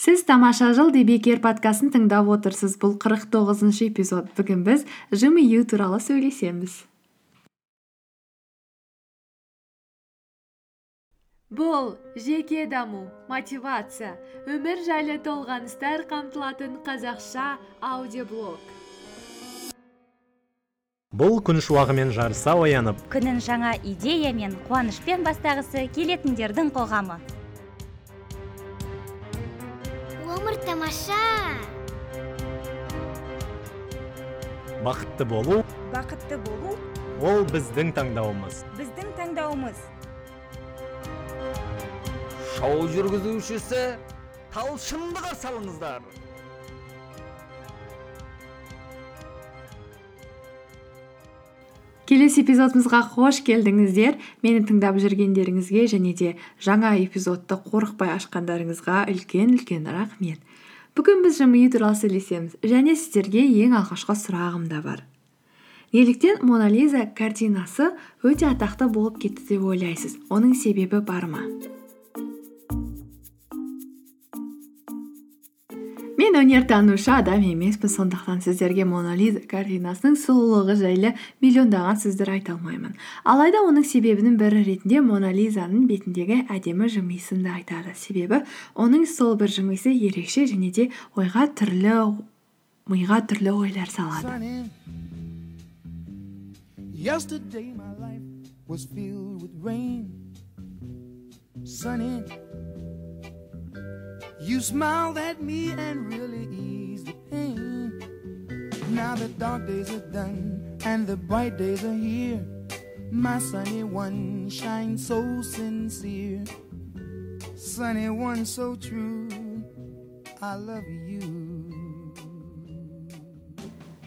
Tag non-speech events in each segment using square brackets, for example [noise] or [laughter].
сіз тамаша жыл бекер подкастын тыңдап отырсыз. Бұл қырық тоғызыншы эпизод. Бүгін біз жымию туралы сөйлесеміз. Бұл жеке даму мотивация өмір жайлы толғаныстар қамтылатын қазақша аудиоблог. Бұл күн шуағымен жарыса оянып күнін жаңа идея мен қуанышпен бастағысы келетіндердің қоғамы. Тамаша! Бақытты болу бақытты болу ол біздің таңдауымыз. біздің таңдауымыз. Шоу жүргізушісі талшынды қарсы алыңыздар. Келесі эпизодымызға қош келдіңіздер. Мені тыңдап жүргендеріңізге және де жаңа эпизодты қорықпай ашқандарыңызға үлкен үлкен рахмет. Бүгін біз жымию туралы сөйлесеміз және сіздерге ең алғашқы сұрағым да бар. Неліктен мона лиза картинасы өте атақты болып кетті деп ойлайсыз? Оның себебі бар ма? Мен өнертанушы адам емеспін сондықтан сіздерге мона лиза картинасының сұлулығы жайлы миллиондаған сөздер айта алмаймын алайда оның себебінің бірі ретінде мона лизаның бетіндегі әдемі жымиысын да айтады себебі оның сол бір жымиысы ерекше және де ойға түрлі миға түрлі ойлар салады you smiled at me and really eased the pain. Now the dark days are done and the bright days are here. My sunny one shines so sincere. Sunny one so true. I love you.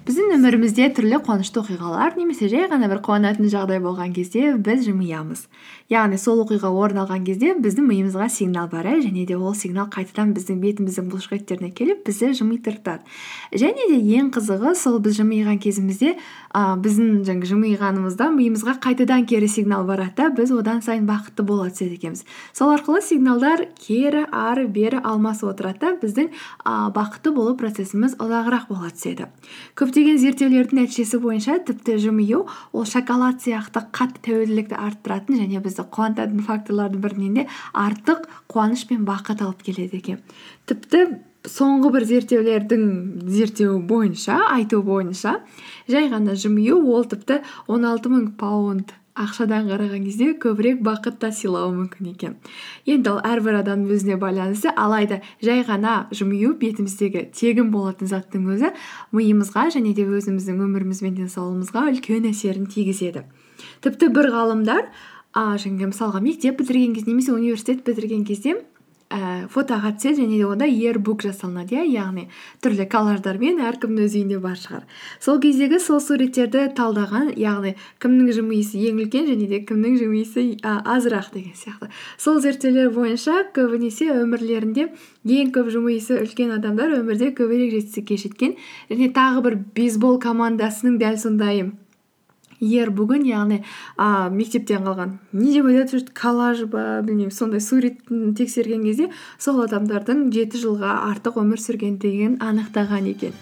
Біздің өмірімізде түрлі қуанышты оқиғалар немесе жай ғана бір қуанатын жағдай болған кезде біз жымиямыз. Яғни сол оқиға орын алған кезде біздің миымызға сигнал барады және де ол сигнал қайтадан біздің бетіміздің бұлшықеттеріне келіп бізді жымитыртады және де ең қызығы сол біз жымиған кезімізде ә, біздің жаңағы жымиғанымыздан миымызға қайтадан кері сигнал барады да біз одан сайын бақытты бола түседі екенбіз. Сол арқылы сигналдар кері ары бері алмасып отырады да біздің ә, бақытты болу процесіміз ұзағырақ бола түседі. Көптеген зерттеулердің нәтижесі бойынша тіпті жымию ол шоколад сияқты қатты тәуелділікті арттыратын және бізді қуантатын факторлардың бірінен де артық қуаныш пен бақыт алып келеді екен. Тіпті соңғы бір зерттеулердің зерттеуі бойынша айту бойынша жай ғана жымию ол тіпті 16 мың паунд ақшадан қараған кезде көбірек бақыт та сыйлауы мүмкін екен. Енді ол әрбір адамның өзіне байланысты алайда жай ғана жымию бетіміздегі тегін болатын заттың өзі миымызға және де өзіміздің өміріміз бен денсаулығымызға үлкен әсерін тигізеді. Тіпті бір ғалымдар а, жаңағы мысалға мектеп бітірген кезде немесе университет бітірген кезде ііі фотоға түседі және де онда иербук жасалынады иә? Яғни түрлі коллаждармен әркімнің өз үйінде бар шығар. Сол кездегі сол суреттерді талдаған яғни кімнің жымиысы ең үлкен және де кімнің жымиысы азырақ деген сияқты. Сол зерттеулер бойынша көбінесе өмірлерінде ең көп жымиысы үлкен адамдар өмірде көбірек жетістікке жеткен және тағы бір бейсбол командасының дәл сондай егер бүгін яғни а, мектептен қалған. Не деп айтады коллаж ба білмеймін сондай суретін тексерген кезде сол адамдардың жеті жылға артық өмір сүргендігін анықтаған екен.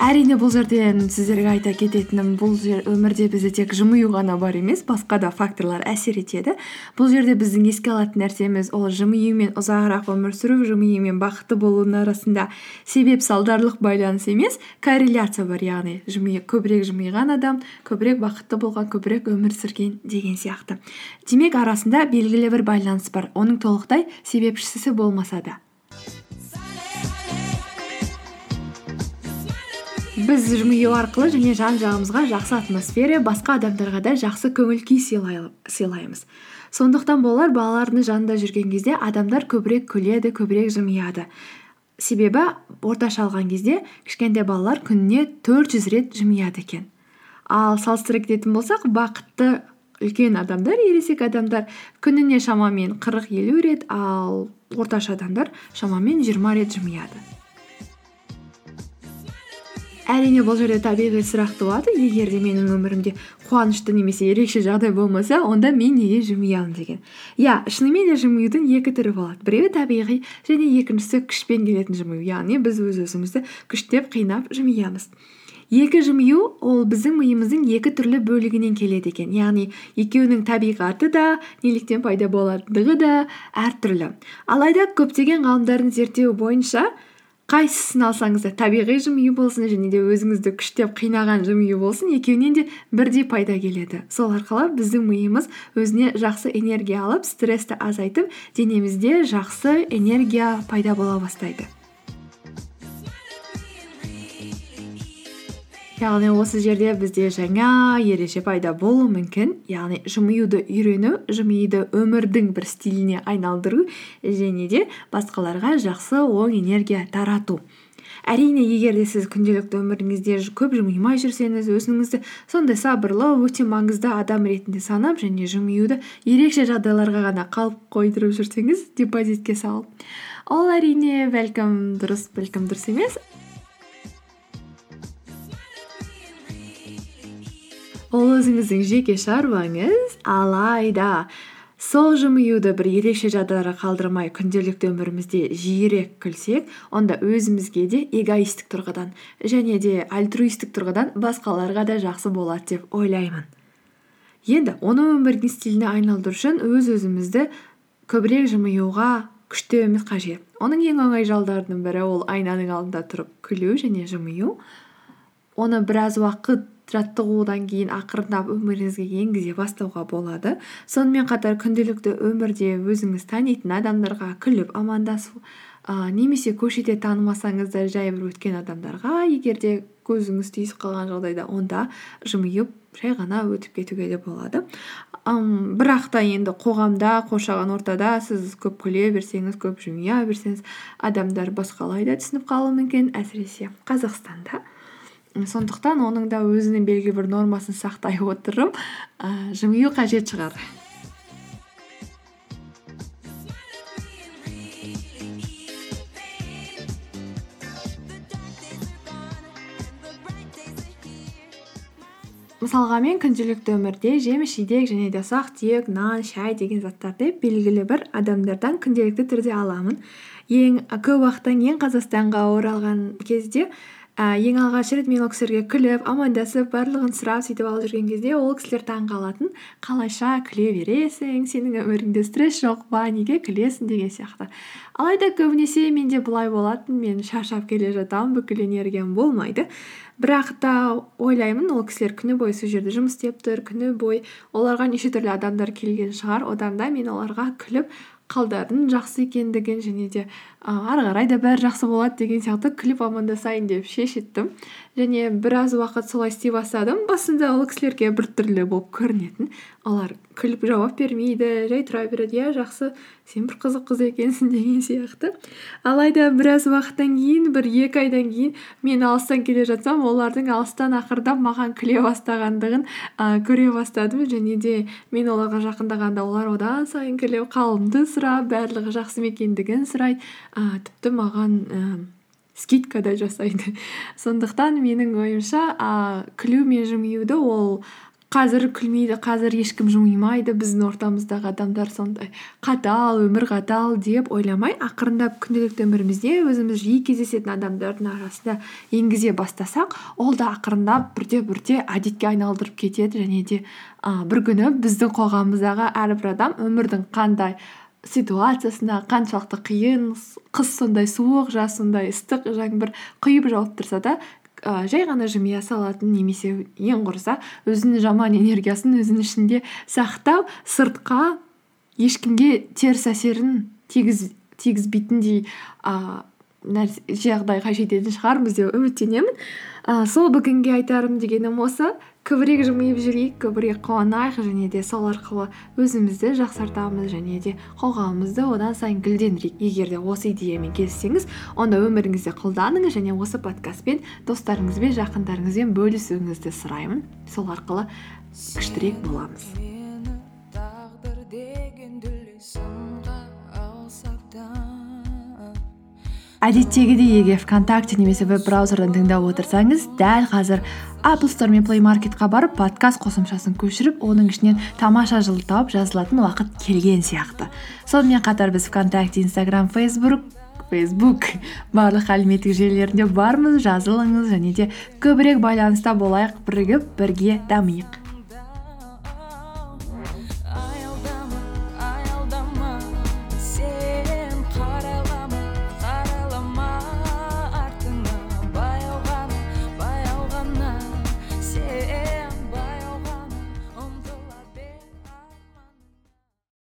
Әрине бұл жерден сіздерге айта кететінім бұл жер өмірде бізде тек жымию ғана бар емес басқа да факторлар әсер етеді. Бұл жерде біздің еске алатын нәрсеміз ол жымию мен ұзағырақ өмір сүру жымию мен бақытты болудың арасында себеп салдарлық байланыс емес корреляция бар яғни жымию көбірек жымиған адам көбірек бақытты болған көбірек өмір сүрген деген сияқты. Демек арасында белгілі бір байланыс бар. Оның толықтай себепшісі болмаса да. Біз жымию арқылы және жан жағымызға жақсы атмосфера басқа адамдарға да жақсы көңіл күй сыйлаймыз. сондықтан болар балалардың жанында жүрген кезде адамдар көбірек күледі көбірек жымияды. себебі орташа алған кезде кішкентай балалар күніне төрт жүз рет жымияды екен. ал салыстыра кететін болсақ бақытты үлкен адамдар ересек адамдар күніне шамамен қырық елу рет ал орташа адамдар шамамен жиырма рет жымияды. Әрине бұл жерде табиғи сұрақ туады. Егер де менің өмірімде қуанышты немесе ерекше жағдай болмаса онда мен неге жымиямын деген. Иә шынымен де жымиюдың екі түрі болады. Біреуі табиғи және екіншісі күшпен келетін жымию. Яғни біз өз өзімізді күштеп қинап жымиямыз. Екі жымию ол біздің миымыздың екі түрлі бөлігінен келеді екен. Яғни екеуінің табиғаты да неліктен пайда болатындығы да әртүрлі. Алайда көптеген ғалымдардың зерттеуі бойынша қайсысын алсаңыз да табиғи жымию болсын және де өзіңізді күштеп қинаған жымию болсын екеуінен де бірдей пайда келеді. Сол арқылы біздің миымыз өзіне жақсы энергия алып стрессті азайтып денемізде жақсы энергия пайда бола бастайды. Яғни осы жерде бізде жаңа ереже пайда болуы мүмкін. Яғни жымиюды үйрену жымиюды өмірдің бір стиліне айналдыру және де басқаларға жақсы оң энергия тарату. Әрине егер де сіз күнделікті өміріңізде көп жымимай жүрсеңіз өзіңізді сондай сабырлы өте маңызды адам ретінде санап және жымиюды ерекше жағдайларға ғана қалып қойдырып жүрсеңіз депозитке салып ол әрине бәлкім дұрыс бәлкім дұрыс емес. Ол өзіңіздің жеке шаруаңыз алайда сол жымиюды бір ерекше жағдайларға қалдырмай күнделікті өмірімізде жиірек күлсек онда өзімізге де эгоисттік тұрғыдан және де альтруисттік тұрғыдан басқаларға да жақсы болады деп ойлаймын енді оны өмірдің стиліне айналдыру үшін өз өзімізді көбірек жымиюға күштеуіміз қажет оның ең оңай жолдарының бірі ол айнаның алдында тұрып күлу және жымию оны біраз уақыт жаттығудан кейін ақырындап өміріңізге енгізе бастауға болады. Сонымен қатар күнделікті өмірде өзіңіз танитын адамдарға күліп амандасу ә, немесе көшеде танымасаңыз да жай бір өткен адамдарға егер де көзіңіз түйісіп қалған жағдайда онда жымиып жай ғана өтіп кетуге де болады. Ым бірақ та енді қоғамда қоршаған ортада сіз көп күле берсеңіз көп жымия берсеңіз адамдар басқалай да түсініп қалуы мүмкін. Әсіресе қазақстанда. Сондықтан оның да өзінің белгілі бір нормасын сақтай отырып ә, жымию қажет шығар. Мысалға мен күнделікті өмірде жеміс жидек және де ұсақ түйек нан шай деген заттарды белгілі бір адамдардан күнделікті түрде аламын. Ең көп уақыттан кейін қазақстанға оралған кезде ііі ең алғаш рет мен ол кісілерге күліп амандасып барлығын сұрап сөйтіп алып жүрген кезде ол кісілер таңқалатын қалайша күле бересің сенің өміріңде стресс жоқ па неге күлесің? деген сияқты. Алайда көбінесе менде былай болатын мен шаршап келе жатамын бүкіл энергиям болмайды. Бірақ та ойлаймын ол кісілер күні бойы сол жерде жұмыс істеп тұр күні бойы оларға неше түрлі адамдар келген шығар. Одан да мен оларға күліп қалдарының жақсы екендігін және де ары қарай да бәрі жақсы болады деген сияқты күліп амандасайын деп шештім және біраз уақыт солай істей бастадым. Басында ол кісілерге біртүрлі болып көрінетін. Олар күліп жауап бермейді жай тұра береді. Иә жақсы сен бір қызық қыз екенсің [laughs] деген сияқты. Алайда біраз уақыттан кейін бір екі айдан кейін мен алыстан келе жатсам олардың алыстан ақырындап маған күле бастағандығын ә, көре бастадым. Және де мен оларға жақындағанда олар одан сайын күліп қалымды сұрап барлығы жақсы ма екендігін сұрайды ә, тіпті маған ә, скидка да жасайды. Сондықтан менің ойымша ә, күлу мен жымиюды ол қазір күлмейді қазір ешкім жымимайды біздің ортамыздағы адамдар сондай. Қатал өмір қатал деп ойламай ақырындап күнделікті өмірімізде өзіміз жиі кездесетін адамдардың арасында енгізе бастасақ ол да ақырындап бірте бірте әдетке айналдырып кетеді және де ә, бір күні біздің қоғамымыздағы әрбір адам өмірдің қандай ситуациясына қаншалықты қиын қыс сондай суық жаз сондай ыстық жаңбыр құйып жауып тұрса да ә, жай ғана жымия салатын немесе ең құрыса өзінің жаман энергиясын өзінің ішінде сақтап сыртқа ешкімге теріс әсерін тигізбейтіндей ыыы жағдайға жететін шығармыз деп үміттенемін. Ә, сол бүгінге айтарым дегенім осы. Көбірек жымиып жүрейік көбірек қуанайық және де сол арқылы өзімізді жақсартамыз және де қоғамымызды одан сайын гүлдендірейік. Егер де осы идеямен келіссеңіз онда өміріңізде қолданыңыз және осы подкастпен достарыңызбен жақындарыңызбен бөлісуіңізді сұраймын. Сол арқылы күштірек боламыз. Әдеттегідей егер вконтакте немесе веб браузерден тыңдап отырсаңыз дәл қазір apple store мен play marketқа барып подкаст қосымшасын көшіріп оның ішінен тамаша жыл тауып жазылатын уақыт келген сияқты. Сонымен қатар біз вконтакте инстаграм фейсбук фейсбук барлық әлеуметтік желілерінде бармыз жазылыңыз және де көбірек байланыста болайық бірігіп бірге дамиық.